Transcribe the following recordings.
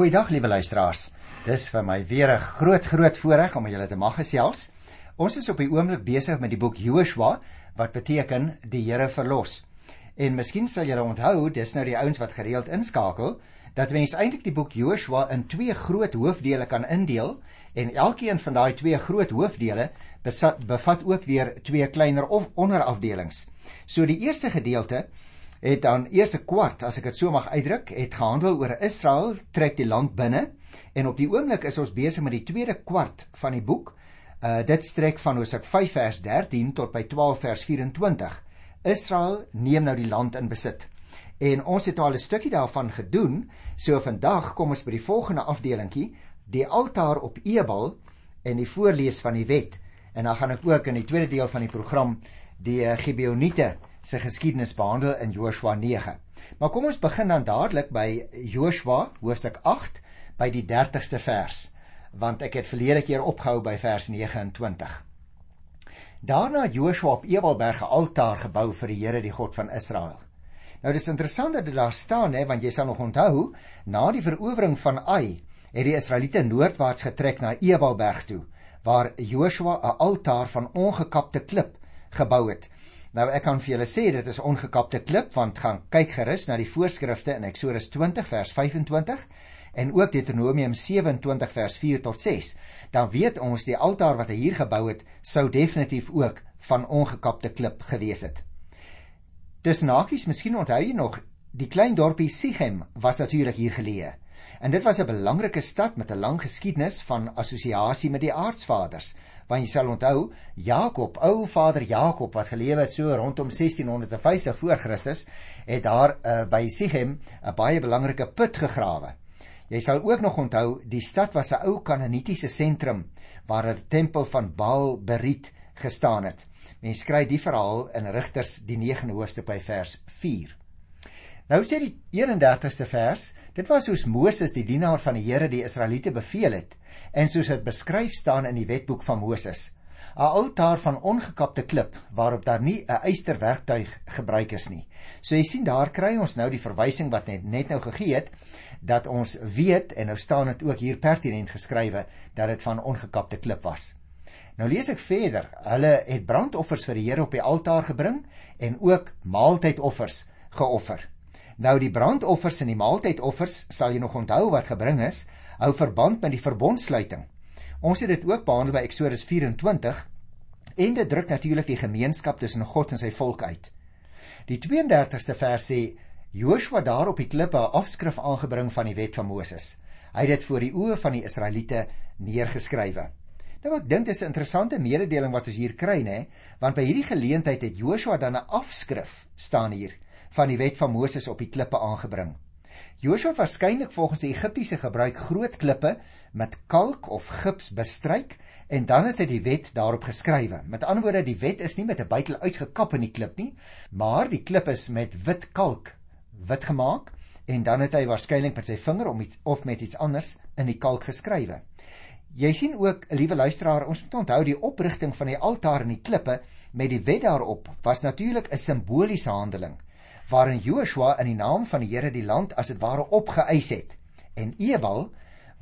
Goeiedag liewe luisteraars. Dis vir my weer 'n groot groot voorreg om julle te mag gesels. Ons is op die oomblik besig met die boek Joshua wat beteken die Here verlos. En miskien sal julle onthou, dis nou die ouens wat gereeld inskakel, dat mens eintlik die boek Joshua in twee groot hoofdele kan indeel en elkeen van daai twee groot hoofdele bevat, bevat ook weer twee kleiner of onderafdelings. So die eerste gedeelte het dan eerste kwart, as ek dit so mag uitdruk, het gehandel oor Israel trek die land binne en op die oomblik is ons besig met die tweede kwart van die boek. Uh dit strek van Hosea 5 vers 13 tot by 12 vers 24. Israel neem nou die land in besit. En ons het al 'n stukkie daarvan gedoen. So vandag kom ons by die volgende afdelingkie, die altaar op Ebal en die voorlees van die wet. En dan gaan ek ook in die tweede deel van die program die Gibeoniete se geskiedenis behandel in Joshua 9. Maar kom ons begin dan dadelik by Joshua hoofstuk 8 by die 30ste vers, want ek het verlede keer opgehou by vers 29. Daarna het Joshua op Ebelberg 'n altaar gebou vir die Here, die God van Israel. Nou dis interessant dat dit daar staan hè, want jy sal nog onthou, na die verowering van Ai het die Israeliete noordwaarts getrek na Ebelberg toe, waar Joshua 'n altaar van ongekapte klip gebou het. Nou ek kan vir julle sê dit is ongekapte klip want gaan kyk gerus na die voorskrifte in Eksodus 20 vers 25 en ook Deuteronomium 27 vers 4 tot 6. Dan weet ons die altaar wat hy hier gebou het sou definitief ook van ongekapte klip gewees het. Dis nagies, miskien onthou jy nog, die klein dorpie Sichem was natuurlik hier geleë. En dit was 'n belangrike stad met 'n lang geskiedenis van assosiasie met die aardsvaders want jy sal onthou Jakob, ou vader Jakob wat gelewe het so rondom 1650 voor Christus, het daar uh, by Sichem 'n baie belangrike put gegrawe. Jy sal ook nog onthou die stad was 'n ou Kanaanitiese sentrum waar 'n tempel van Baal Berit gestaan het. Mens kry die verhaal in Rigters die 9de hoofstuk by vers 4. Nou sê die 31ste vers, dit was soos Moses die dienaar van die Here die Israeliete beveel het en soos dit beskryf staan in die wetboek van Moses. 'n Altaar van ongekapte klip waarop daar nie 'n eysterwerktuig gebruik is nie. So jy sien daar kry ons nou die verwysing wat net net nou gegee het dat ons weet en nou staan dit ook hier pertinent geskrywe dat dit van ongekapte klip was. Nou lees ek verder. Hulle het brandoffers vir die Here op die altaar gebring en ook maaltydoffers geoffer. Nou die brandoffers en die maaltydoffers sal jy nog onthou wat gebring is hou verband met die verbondsluiting. Ons het dit ook behandel by Eksodus 24 en dit druk natuurlik die gemeenskap tussen God en sy volk uit. Die 32ste vers sê Joshua daar op die klippe 'n afskrif aangebring van die wet van Moses. Hy het dit voor die oë van die Israeliete neergeskrywe. Nou ek dink dit is 'n interessante mededeling wat ons hier kry nê, want by hierdie geleentheid het Joshua dan 'n afskrif staan hier van die wet van Moses op die klippe aangebring. Joshua waarskynlik volgens die Egiptiese gebruik groot klippe met kalk of gips bestryk en dan het hy die wet daarop geskrywe. Met ander woorde, die wet is nie met 'n buitel uitgekap in die klip nie, maar die klip is met wit kalk wit gemaak en dan het hy waarskynlik met sy vinger om iets of met iets anders in die kalk geskrywe. Jy sien ook, liewe luisteraar, ons moet onthou die oprigting van die altaar en die klippe met die wet daarop was natuurlik 'n simboliese handeling waarin Joshua in die naam van die Here die land as dit ware opgeëis het. En Ewal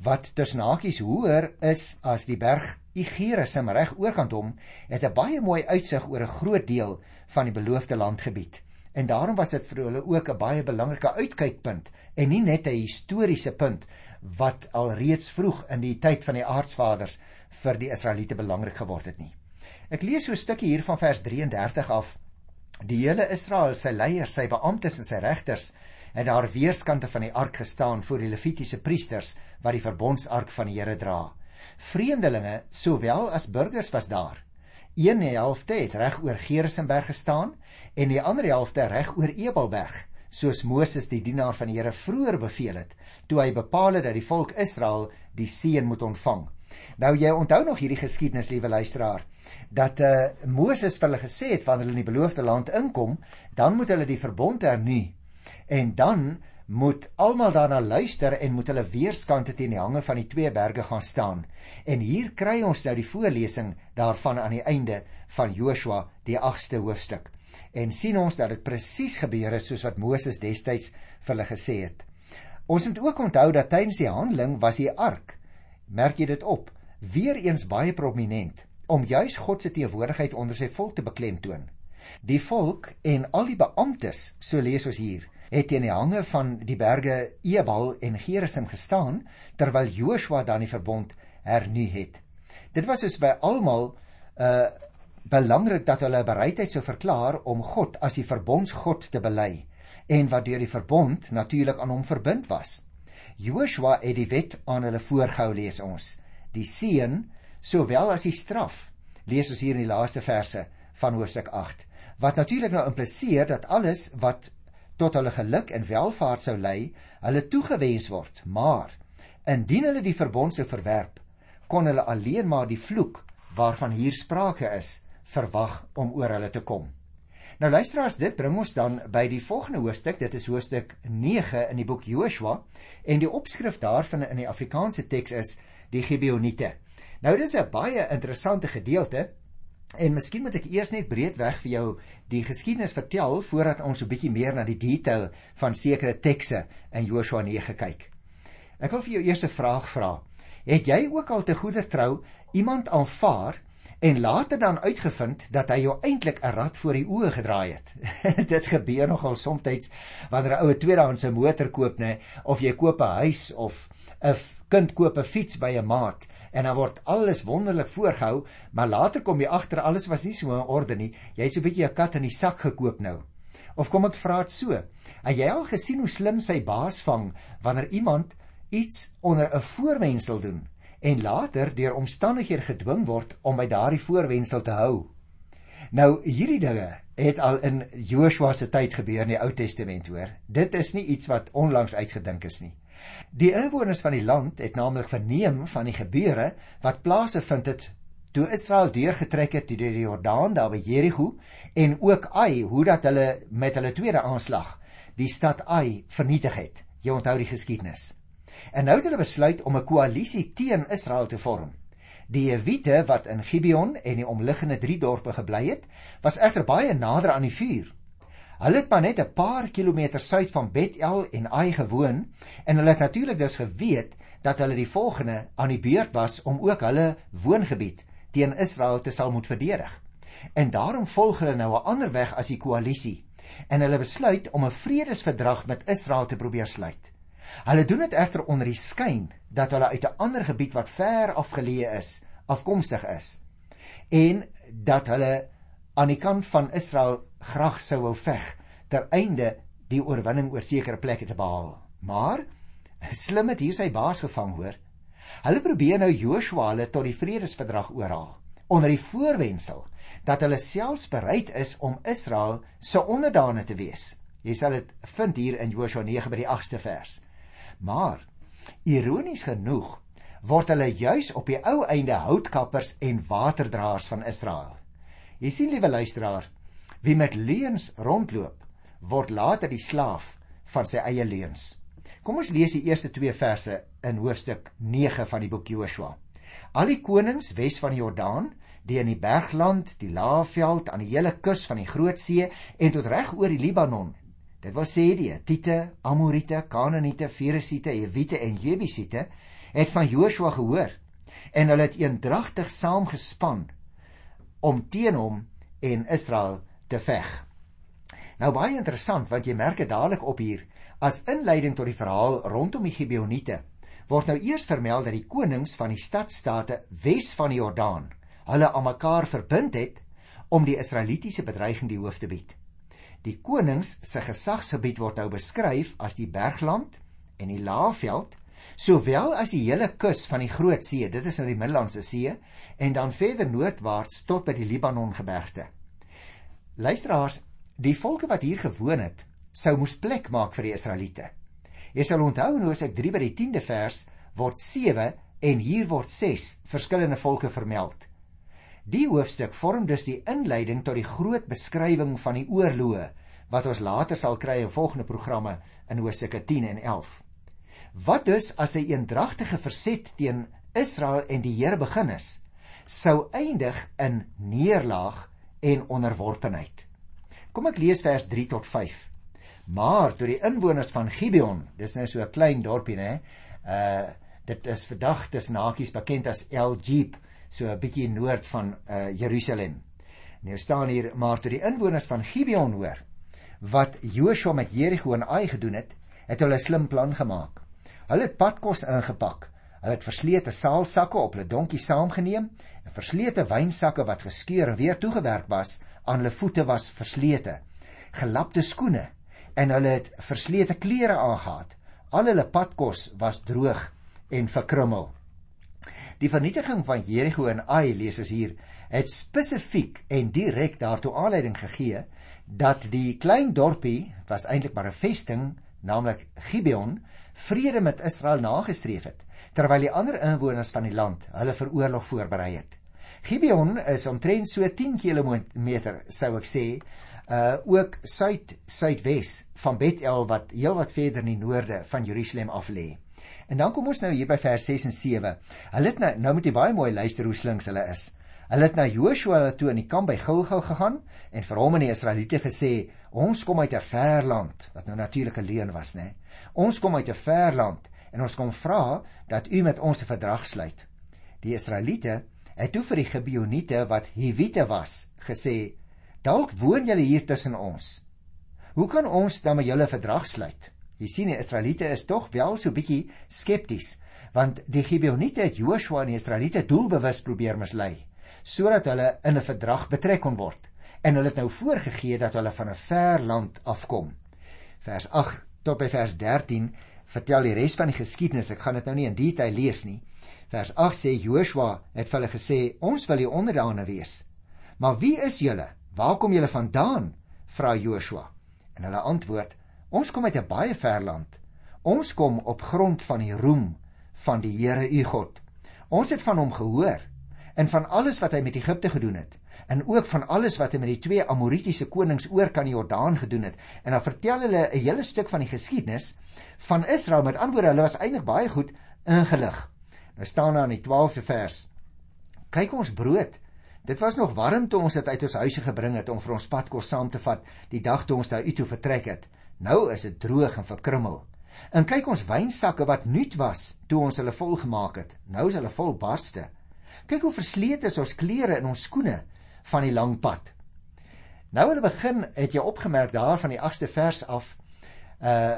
wat tussen hakies hoër is as die berg Igerisum reg oorkant hom, het 'n baie mooi uitsig oor 'n groot deel van die beloofde landgebied. En daarom was dit vir hulle ook 'n baie belangrike uitkykpunt en nie net 'n historiese punt wat alreeds vroeg in die tyd van die aardsvaders vir die Israeliete belangrik geword het nie. Ek lees so 'n stukkie hier van vers 33 af Die hele Israel, sy leiers, sy beamptes en sy regters het daar weerskante van die ark gestaan voor die levitiese priesters wat die verbondsark van die Here dra. Vreemdelinge sowel as burgers was daar. Een helfte het reg oor Gerisenberg gestaan en die ander helfte reg oor Ebelberg, soos Moses die dienaar van die Here vroeër beveel het, toe hy bepaal het dat die volk Israel die seën moet ontvang. Nou jy onthou nog hierdie geskiedenis, liewe luisteraar, dat uh, Moses vir hulle gesê het wanneer hulle in die beloofde land inkom, dan moet hulle die verbond hernu. En dan moet almal daarna luister en moet hulle weerskante teen die hange van die twee berge gaan staan. En hier kry ons nou die voorlesing daarvan aan die einde van Joshua die 8ste hoofstuk. En sien ons dat dit presies gebeur het soos wat Moses destyds vir hulle gesê het. Ons moet ook onthou dat tydens die handeling was die ark, merk jy dit op, weer eens baie prominent om juis God se teenwoordigheid onder sy volk te beklemtoon. Die volk en al die beamptes, so lees ons hier, het teen die hange van die berge Ebal en Gerizim gestaan terwyl Joshua dan die verbond hernu het. Dit was dus by almal uh belangrik dat hulle bereidheid sou verklaar om God as die verbondsgod te bely en wat deur die verbond natuurlik aan hom verbind was. Joshua het die wet aan hulle voorgehou lees ons. Die seën sowel as die straf lees ons hier in die laaste verse van hoofstuk 8 wat natuurlik nou impliseer dat alles wat tot hulle geluk en welvaart sou lei, hulle toegewens word. Maar indien hulle die verbond sou verwerp, kon hulle alleen maar die vloek waarvan hier sprake is verwag om oor hulle te kom. Nou luisteraars, dit bring ons dan by die volgende hoofstuk. Dit is hoofstuk 9 in die boek Joshua en die opskrif daarvan in die Afrikaanse teks is die Gibeoniete. Nou dis 'n baie interessante gedeelte en miskien moet ek eers net breedweg vir jou die geskiedenis vertel voordat ons 'n bietjie meer na die detail van sekere tekste in Joshua 9 kyk. Ek wil vir jou eers 'n vraag vra. Het jy ook al te goeie trou iemand aanvaar en later dan uitgevind dat hy jou eintlik 'n rad voor die oë gedraai het. Dit gebeur nogal soms wanneer 'n ou 'n tweedehandse motor koop nê of jy koop 'n huis of 'n kind koop 'n fiets by 'n maat en dan word alles wonderlik voorgehou, maar later kom jy agter alles was nie so in orde nie. Jy het so 'n bietjie 'n kat in die sak gekoop nou. Of kom ek vra dit so? Het jy al gesien hoe slim sy baas vang wanneer iemand iets onder 'n voorwendsel doen? en later deur omstandighede gedwing word om by daardie voorwendsel te hou. Nou hierdie dinge het al in Joshua se tyd gebeur in die Ou Testament hoor. Dit is nie iets wat onlangs uitgedink is nie. Die inwoners van die land het naamlik verneem van die gebeure wat plase vind het toe Israel deurgetrek het deur die Jordaan daar by Jerigo en ook Ai hoe dat hulle met hulle tweede aanslag die stad Ai vernietig het. Jy onthou die geskiedenis. En nou het hulle besluit om 'n koalisie teen Israel te vorm. Die Jewite wat in Gibeon en die omliggende 3 dorpe gebly het, was egter baie nader aan die vuur. Hulle het maar net 'n paar kilometer suid van Bethel en Ai gewoon en hulle het natuurlik dus geweet dat hulle die volgende aan die beurt was om ook hulle woongebied teen Israel te sal moet verdedig. En daarom volg hulle nou 'n ander weg as die koalisie en hulle besluit om 'n vredesverdrag met Israel te probeer sluit. Hulle doen dit egter onder die skyn dat hulle uit 'n ander gebied wat ver afgeleë is, afkomstig is en dat hulle aan die kant van Israel graag sou wou veg ter einde die oorwinning oor sekere plekke te behaal. Maar slim het hier sy baas gevang hoor. Hulle probeer nou Joshua hulle tot die vredesverdrag oorhaal onder die voorwendsel dat hulle selfs bereid is om Israel se onderdane te wees. Jy sal dit vind hier in Joshua 9 by die 8ste vers. Maar ironies genoeg word hulle juis op die ou einde houtkappers en waterdraers van Israel. Jy sien liewe luisteraar, wie met leuns rondloop, word later die slaaf van sy eie leuns. Kom ons lees die eerste 2 verse in hoofstuk 9 van die boek Joshua. Al die konings wes van die Jordaan, die in die bergland, die Laagveld, aan die hele kus van die Groot See en tot reg oor die Libanon Dit wil sê die Hittite, Amorite, Kanaaniete, Feresiete, Hewite en Jebusiete het van Joshua gehoor en hulle het eendragtig saamgespan om teen hom en Israel te veg. Nou baie interessant want jy merk dit dadelik op hier as inleiding tot die verhaal rondom die Gibeoniete word nou eers vermeld dat die konings van die stadstaate wes van die Jordaan hulle aan mekaar verbind het om die Israelitiese bedreiging die hoof te bied. Die konings se gesagsgebied word nou beskryf as die Bergland en die Laagveld, sowel as die hele kus van die Groot See, dit is nou die Middellandse See, en dan verder noordwaarts tot by die Libanon gebergte. Luisteraars, die volke wat hier gewoon het, sou moes plek maak vir die Israeliete. Jy sal onthou in Hosea 3 by die 10de vers word 7 en hier word 6 verskillende volke vermeld. Die hoofstuk vorm dus die inleiding tot die groot beskrywing van die oorloë wat ons later sal kry in volgende programme in Hosea 10 en 11. Wat dus as 'n eendragtige verset teen Israel en die Here begin is, sou eindig in neerlaag en onderworpenheid. Kom ek lees vers 3 tot 5. Maar toe die inwoners van Gibeon, dis nou so 'n klein dorpie nê, uh dit is vandag tussen hakies bekend as El Jeep, so 'n bietjie noord van uh Jerusalem. Nou staan hier maar toe die inwoners van Gibeon hoor wat Joshua met Jerigo en Ai gedoen het, het hulle 'n slim plan gemaak. Hulle het padkos ingepak. Hulle het verslete saalsakke op hulle donkie saamgeneem en verslete wynsakke wat geskeur en weer toegewerk was aan hulle voete was verslete. Gelapte skoene en hulle het verslete klere aangetree. Al hulle padkos was droog en verkrummel. Die vernietiging van Jerigo en Ai lees ons hier het spesifiek en direk daartoe aanleiding gegee dat die klein dorpie was eintlik maar 'n vesting, naamlik Gibeon, vrede met Israel nagestreef het terwyl die ander inwoners van die land hulle vir oorlog voorberei het. Gibeon is omtrent so 10 km sou ek sê, uh ook suid suidwes van Bethel wat heelwat verder in die noorde van Jerusalem af lê. En dan kom ons nou hier by vers 6 en 7. Hulle het nou nou moet jy baie mooi luister hoe slinks hulle is. Hulle het na Joshua toe in die kamp by Gilgal gegaan en vir hom en die Israeliete gesê: "Ons kom uit 'n ver land," wat nou natuurlik 'n leuen was, né? "Ons kom uit 'n ver land en ons kom vra dat u met ons 'n verdrag sluit." Die Israeliete het toe vir die Gibeoniete wat Hiwite was, gesê: "Dalk woon julle hier tussen ons. Hoe kan ons dan met julle 'n verdrag sluit?" Jy sien die Israeliete is tog wel so bietjie skepties, want die Gibeoniete het Joshua en die Israeliete doelbewus probeer mislei sodat hulle in 'n verdrag betrek kon word en hulle het nou voorgegee dat hulle van 'n ver land afkom. Vers 8 tot by vers 13 vertel die res van die geskiedenis. Ek gaan dit nou nie in detail lees nie. Vers 8 sê Joshua het vir hulle gesê: "Ons wil die onderdane wees." "Maar wie is julle? Waar kom julle vandaan?" vra Joshua. En hulle antwoord: "Ons kom uit 'n baie ver land. Ons kom op grond van die roem van die Here u God. Ons het van hom gehoor en van alles wat hy met Egipte gedoen het en ook van alles wat hy met die twee Amoritiese konings oor kan die Jordaan gedoen het. En dan vertel hulle 'n hele stuk van die geskiedenis van Israel met antwoorde hulle was eintlik baie goed ingelig. Nou staan daar in die 12de vers kyk ons brood. Dit was nog warm toe ons dit uit ons huise gebring het om vir ons padkos saam te vat die dag toe ons daar uit toe vertrek het. Nou is dit droog en verkrummel. En kyk ons wynsakke wat nuut was toe ons hulle vol gemaak het. Nou is hulle vol barste. Kyk hoe verslete is ons klere en ons skoene van die lang pad. Nou aan die begin het jy opgemerk daar van die 8ste vers af uh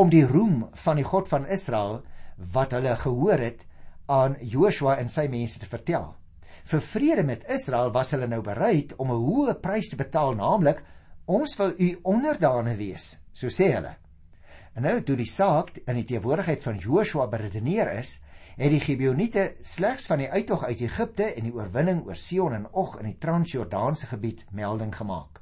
om die roem van die God van Israel wat hulle gehoor het aan Joshua en sy mense te vertel. Vir vrede met Israel was hulle nou bereid om 'n hoë prys te betaal, naamlik ons wil u onderdane wees, so sê hulle. En nou toe die saak in die teenwoordigheid van Joshua beredeneer is, het die Gibeoniete slegs van die uittog uit Egipte en die oorwinning oor Sion en Og in die Transjordaanse gebied melding gemaak.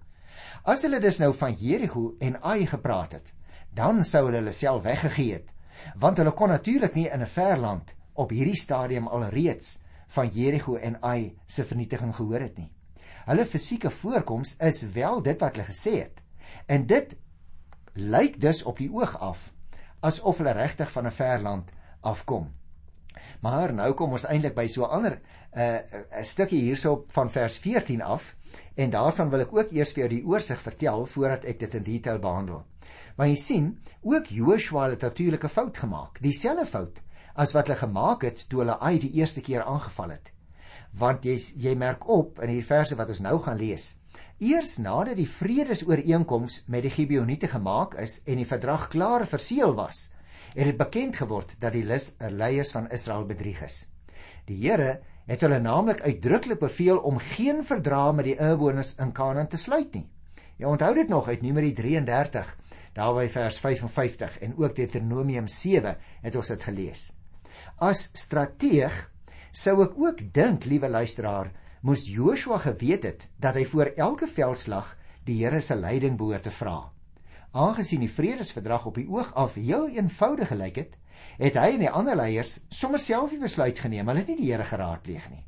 As hulle dus nou van Jerigo en Ai gepraat het, dan sou hulle hulle self weggegee het, want hulle kon natuurlik nie in 'n ver land op hierdie stadium alreeds van Jerigo en Ai se vernietiging gehoor het nie. Hulle fisieke voorkoms is wel dit wat hulle gesê het. En dit lyk dus op die oog af asof hulle regtig van 'n ver land afkom. Maar nou kom ons eintlik by so 'n ander 'n uh, 'n stukkie hierso van vers 14 af en daarvan wil ek ook eers vir jou die oorsig vertel voordat ek dit in detail behandel. Maar jy sien, ook Joshua het natuurlik 'n fout gemaak, dieselfde fout as wat hulle gemaak het toe hulle Ai die eerste keer aangeval het. Want jy jy merk op in hierdie verse wat ons nou gaan lees. Eers nadat die vredesooreenkoms met die Gibeoniete gemaak is en die verdrag klaar verseël was, het dit bekend geword dat die eh, leiers van Israel bedrieg is. Die Here het hulle naamlik uitdruklik beveel om geen verdrag met die inwoners in Kanaan te sluit nie. Jy onthou dit nog uit Numeri 33, daarby vers 55 en ook Deuteronomium 7 het ons dit gelees. As strateeg sou ek ook dink, liewe luisteraar, moes Joshua geweet het dat hy voor elke veldslag die Here se leiding behoort te vra. Aangesien die vredesverdrag op die oog af heel eenvoudig gelyk het, het hy en die ander leiers sommer self die besluit geneem. Hulle het nie die Here geraadpleeg nie.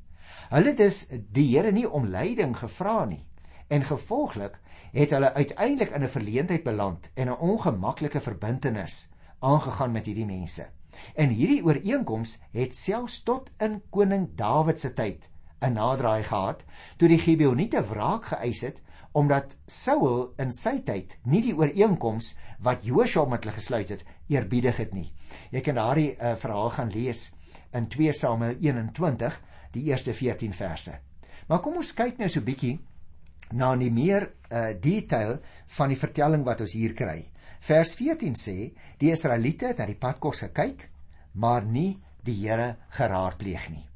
Hulle het dus die Here nie om leiding gevra nie. En gevolglik het hulle uiteindelik in 'n verleentheid beland en 'n ongemaklike verbintenis aangegaan met hierdie mense. En hierdie ooreenkoms het selfs tot in koning Dawid se tyd 'n naderdraai gehad toe die Gibeoniete wraak geëis het omdat Saul in sy tyd nie die ooreenkoms wat Joshua met hulle gesluit het eerbiedig het nie. Jy kan daardie uh, verhaal gaan lees in 2 Samuel 21, die eerste 14 verse. Maar kom ons kyk nou so 'n bietjie na die meer uh, detail van die vertelling wat ons hier kry. Vers 14 sê: Die Israeliete het na die padkos gekyk, maar nie die Here geraadpleeg nie.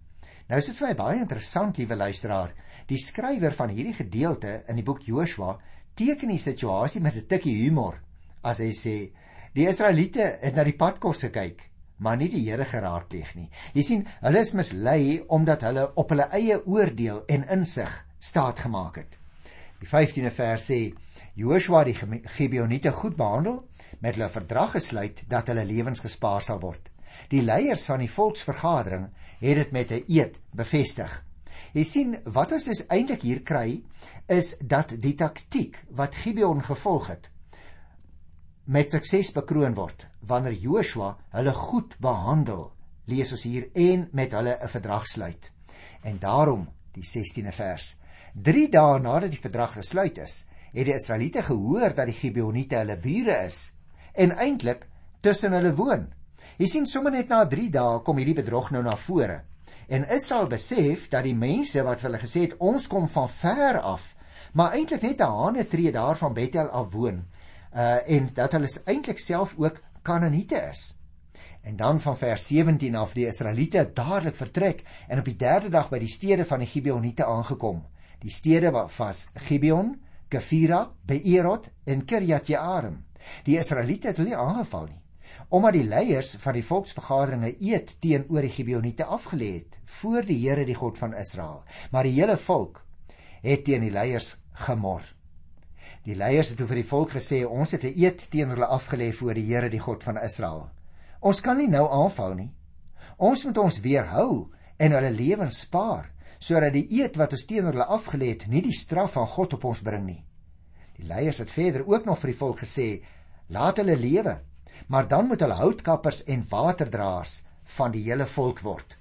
Nou is dit vir my baie interessant, liewe luisteraar, die skrywer van hierdie gedeelte in die boek Joshua teken die situasie met 'n tikkie humor as hy sê: Die Israeliete het na die padkos gekyk, maar nie die Here geraadpleeg nie. Jy sien, hulle is mislei omdat hulle op hulle eie oordeel en insig staat gemaak het. Die 15de vers sê: Joshua die Gibeoniete goed behandel, met hulle verdrag gesluit dat hulle lewens gespaar sal word. Die leiers van die volksvergadering het dit met 'n eed bevestig. Jy sien, wat ons dus eintlik hier kry, is dat die taktiek wat Gibeon gevolg het met sukses bekroon word wanneer Joshua hulle goed behandel. Lees ons hier en met hulle 'n verdrag sluit. En daarom, die 16de vers. 3 dae nadat die verdrag gesluit is, het die Israeliete gehoor dat die Gibeoniete hulle bure is en eintlik tussen hulle woon. Jy sien sommer net na 3 dae kom hierdie bedrog nou na vore. En Israel besef dat die mense wat hulle gesê het ons kom van ver af, maar eintlik net 'n hane tree daar van Bethel af woon. Uh en dat hulle eintlik self ook Kanaaniete is. En dan van vers 17 af die Israeliete dadelik vertrek en op die derde dag by die stede van die Gibeoniete aangekom. Die stede was Gibeon, Kefira, Beerot en Kirjat Jearim. Die Israeliete het hulle aangeval nie omdat die leiers van die volksvergaderinge eet teenoor die Gibeoniete afgelê het voor die Here die God van Israel. Maar die hele volk het teen die leiers gemor. Die leiers het vir die volk gesê ons het 'n eed teenoor hulle afgelê voor die Here die God van Israel. Ons kan nie nou aanval nie. Ons moet ons weerhou en hulle lewens spaar sodat die eed wat ons teenoor hulle afgelê het nie die straf van God op ons bring nie. Die leiers het verder ook nog vir die volk gesê: "Laat hulle lewe maar dan moet hulle houtkappers en waterdraers van die hele volk word.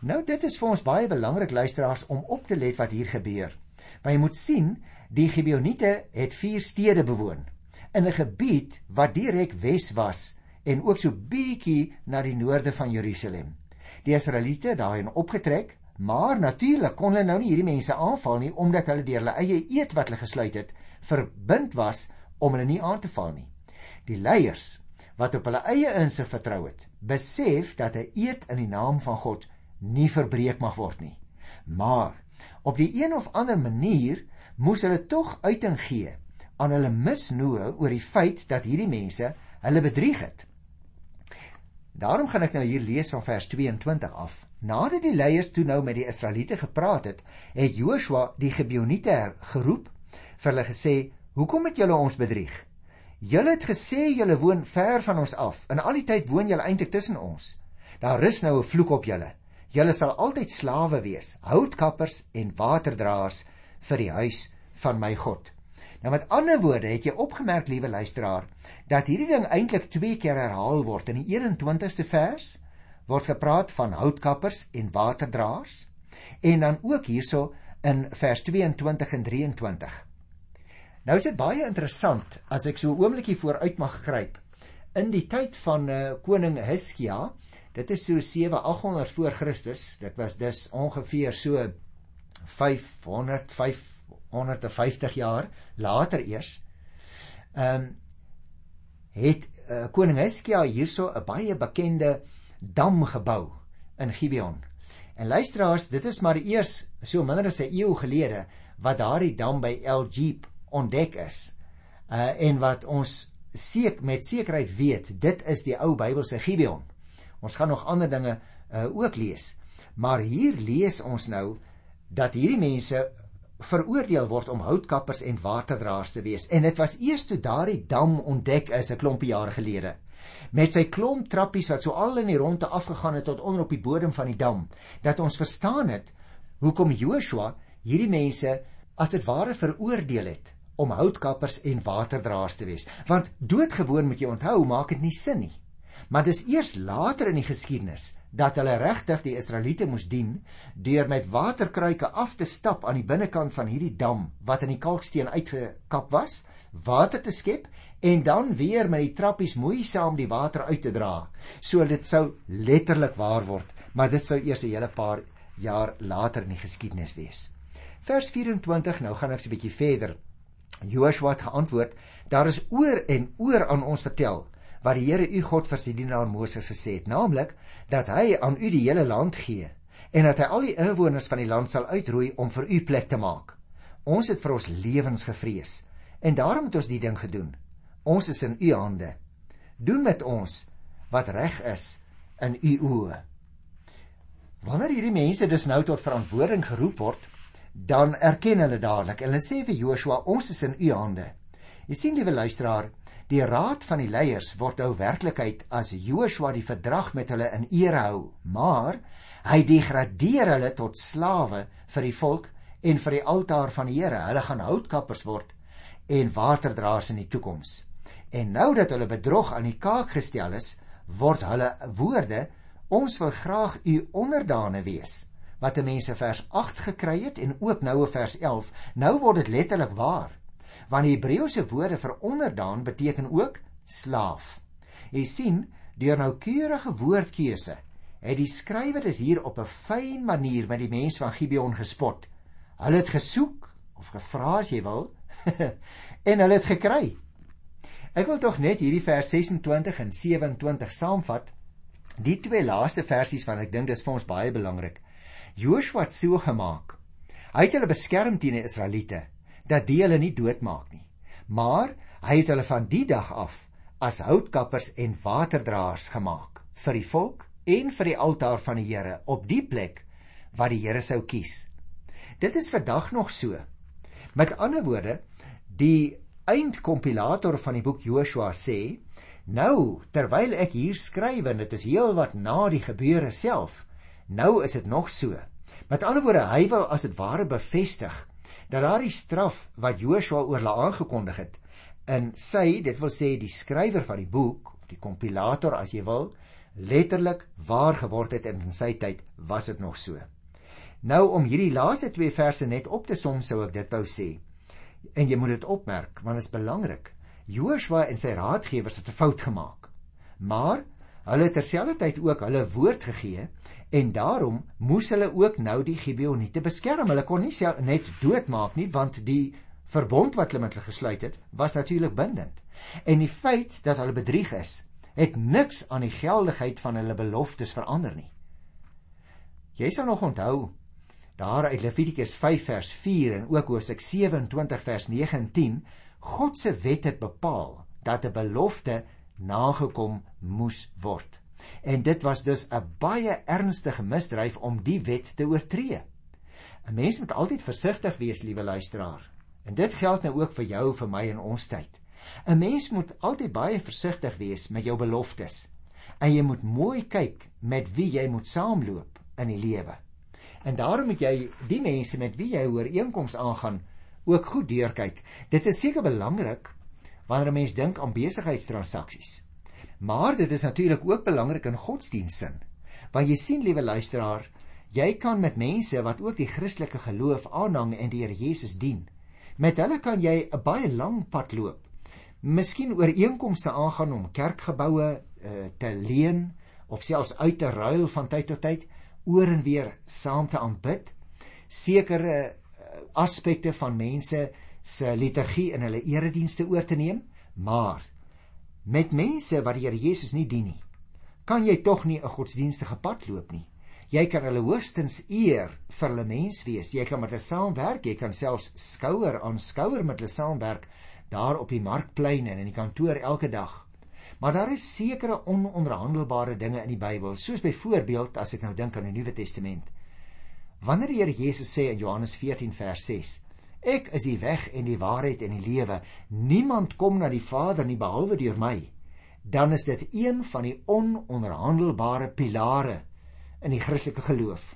Nou dit is vir ons baie belangrik luisteraars om op te let wat hier gebeur. Want jy moet sien, die Gibeoniete het vier stede bewoon in 'n gebied wat direk wes was en ook so bietjie na die noorde van Jerusalem. Die Israeliete daarin opgetrek, maar natuurlik kon hulle nou nie hierdie mense aanval nie omdat hulle deur hulle eie eed wat hulle gesluit het, verbind was om hulle nie aan te val nie. Die leiers wat op hulle eie insig vertrou het, besef dat 'n eed in die naam van God nie verbreek mag word nie. Maar op die een of ander manier moes hulle tog uiting gee aan hulle misnoë oor die feit dat hierdie mense hulle bedrieg het. Daarom gaan ek nou hier lees van vers 22 af. Nadat die leiers toe nou met die Israeliete gepraat het, het Joshua die Gibeoniete geroep vir hulle gesê: "Hoekom het julle ons bedrieg? Julle het gesê julle woon ver van ons af. In al die tyd woon julle eintlik tussen ons. Daar rus nou 'n vloek op julle. Julle sal altyd slawe wees, houtkappers en waterdraers vir die huis van my God. Nou met ander woorde, het jy opgemerk, liewe luisteraar, dat hierdie ding eintlik twee keer herhaal word. In die 21ste vers word gepraat van houtkappers en waterdraers en dan ook hierso in vers 22 en 23. Nou is dit baie interessant as ek so 'n oombliekie vooruit mag gryp. In die tyd van uh, koning Hiskia, dit is so 7800 voor Christus, dit was dus ongeveer so 500 550 jaar later eers. Ehm um, het uh, koning Hiskia hierso 'n baie bekende dam gebou in Gibeon. En luisteraars, dit is maar eers so minder as 'n eeu gelede wat daardie dam by El Jeep ontdek is. Uh en wat ons seker met sekerheid weet, dit is die ou Bybelse Gibeon. Ons gaan nog ander dinge uh ook lees. Maar hier lees ons nou dat hierdie mense veroordeel word om houtkappers en waterdraers te wees. En dit was eers toe daardie dam ontdek is 'n klompie jare gelede. Met sy klomp trappies wat so al in die ronde afgegaan het tot onder op die bodem van die dam, dat ons verstaan het hoekom Joshua hierdie mense as dit ware veroordeel het om houtkappers en waterdraers te wees. Want doodgewoon moet jy onthou, maak dit nie sin nie. Maar dis eers later in die geskiedenis dat hulle regtig die Israeliete moes dien deur met waterkruike af te stap aan die binnekant van hierdie dam wat in die kalksteen uitgekap was, water te skep en dan weer met die trappies moeisaam die water uit te dra. So dit sou letterlik waar word, maar dit sou eers 'n hele paar jaar later in die geskiedenis wees. Vers 24 nou gaan ek 'n bietjie verder. Joshua het geantwoord: Daar is oor en oor aan ons vertel wat die Here u God vir sy dienaar Moses gesê het, naamlik dat hy aan u die hele land gee en dat hy al die inwoners van die land sal uitroei om vir u plek te maak. Ons het vir ons lewens gevrees en daarom het ons die ding gedoen. Ons is in u hande. Doen met ons wat reg is in u oë. Wanneer hierdie mense dus nou tot verantwoording geroep word, dan erken hulle dadelik hulle sê vir Joshua, ons is in u hande. Jy sien liewe luisteraar, die raad van die leiers word nou werklikheid as Joshua die verdrag met hulle in ere hou, maar hy degradeer hulle tot slawe vir die volk en vir die altaar van die Here. Hulle gaan houtkappers word en waterdraers in die toekoms. En nou dat hulle bedrog aan die kaak gestel is, word hulle woorde ons wil graag u onderdane wees wat mense vers 8 gekry het en ook nou in vers 11 nou word dit letterlik waar want die Hebreëse woorde vir onderdaan beteken ook slaaf jy sien deur noukeurige woordkeuse het die skrywer dus hier op 'n fyn manier met die mense van Gibeon gespot hulle het gesoek of gevra as jy wil en hulle het gekry Ek wil tog net hierdie vers 26 en 27 saamvat. Die twee laaste versies van ek dink dis vir ons baie belangrik. Joshua het so gemaak. Hy het hulle beskerm teen die Israeliete dat die hulle nie doodmaak nie. Maar hy het hulle van die dag af as houtkappers en waterdraers gemaak vir die volk en vir die altaar van die Here op die plek wat die Here sou kies. Dit is vandag nog so. Met ander woorde, die eindkompilator van die boek Joshua sê, nou terwyl ek hier skryf en dit is heel wat na die gebeure self, nou is dit nog so. Met ander woorde, hy wil as dit ware bevestig dat daardie straf wat Joshua oor hulle aangekondig het, in sy, dit wil sê die skrywer van die boek of die kompilator as jy wil, letterlik waar geword het en in sy tyd was dit nog so. Nou om hierdie laaste twee verse net op te som sou ek dit wou sê. En jy moet dit opmerk want dit is belangrik. Joshua en sy raadgewers het 'n fout gemaak. Maar hulle terselfdertyd ook hulle woord gegee en daarom moes hulle ook nou die Gibeoniete beskerm. Hulle kon nie net doodmaak nie want die verbond wat hulle met hulle gesluit het was natuurlik bindend. En die feit dat hulle bedrieg is, het niks aan die geldigheid van hulle beloftes verander nie. Jy sal nog onthou daar uit Levitikus 5 vers 4 en ook Hosea 27 vers 9 en 10 God se wet het bepaal dat 'n belofte nagekom moes word. En dit was dus 'n baie ernstige misdryf om die wet te oortree. 'n Mens moet altyd versigtig wees, liewe luisteraar. En dit geld nou ook vir jou, vir my in ons tyd. 'n Mens moet altyd baie versigtig wees met jou beloftes. En jy moet mooi kyk met wie jy moet saamloop in die lewe. En daarom moet jy die mense met wie jy ooreenkoms aangaan ook goed deurkyk. Dit is seker belangrik wanneer 'n mens dink aan besigheidstransaksies. Maar dit is natuurlik ook belangrik in godsdienstsin. Want jy sien liewe luisteraar, jy kan met mense wat ook die Christelike geloof aanhang en die Here Jesus dien, met hulle kan jy 'n baie lang pad loop. Miskien ooreenkomste aangaan om kerkgeboue uh, te leen of selfs uit te ruil van tyd tot tyd oor en weer saam te aanbid, sekere eh, aspekte van mense se liturgie in hulle eredienste oor te neem, maar met mense wat die Here Jesus nie dien nie, kan jy tog nie 'n godsdienstige pad loop nie. Jy kan hulle hoogstens eer vir hulle mens wees. Jy kan met hulle saamwerk, jy kan selfs skouer aan skouer met hulle saamwerk daar op die markplein en in die kantoor elke dag. Maar daar is sekere ononderhandelbare dinge in die Bybel, soos byvoorbeeld as ek nou dink aan die Nuwe Testament. Wanneer die Here Jesus sê in Johannes 14 vers 6: Ek is die weg en die waarheid en die lewe. Niemand kom na die Vader nie behalwe deur my. Dan is dit een van die ononderhandelbare pilare in die Christelike geloof.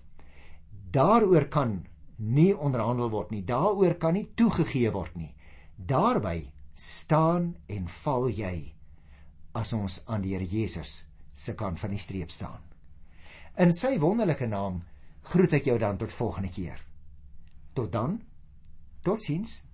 Daaroor kan nie onderhandel word nie. Daaroor kan nie toegegee word nie. Daarby staan en val jy as ons aan die Here Jesus se kant van die streep staan. In sy wonderlike naam groet ek jou dan tot volgende keer. Tot dan. Totsiens.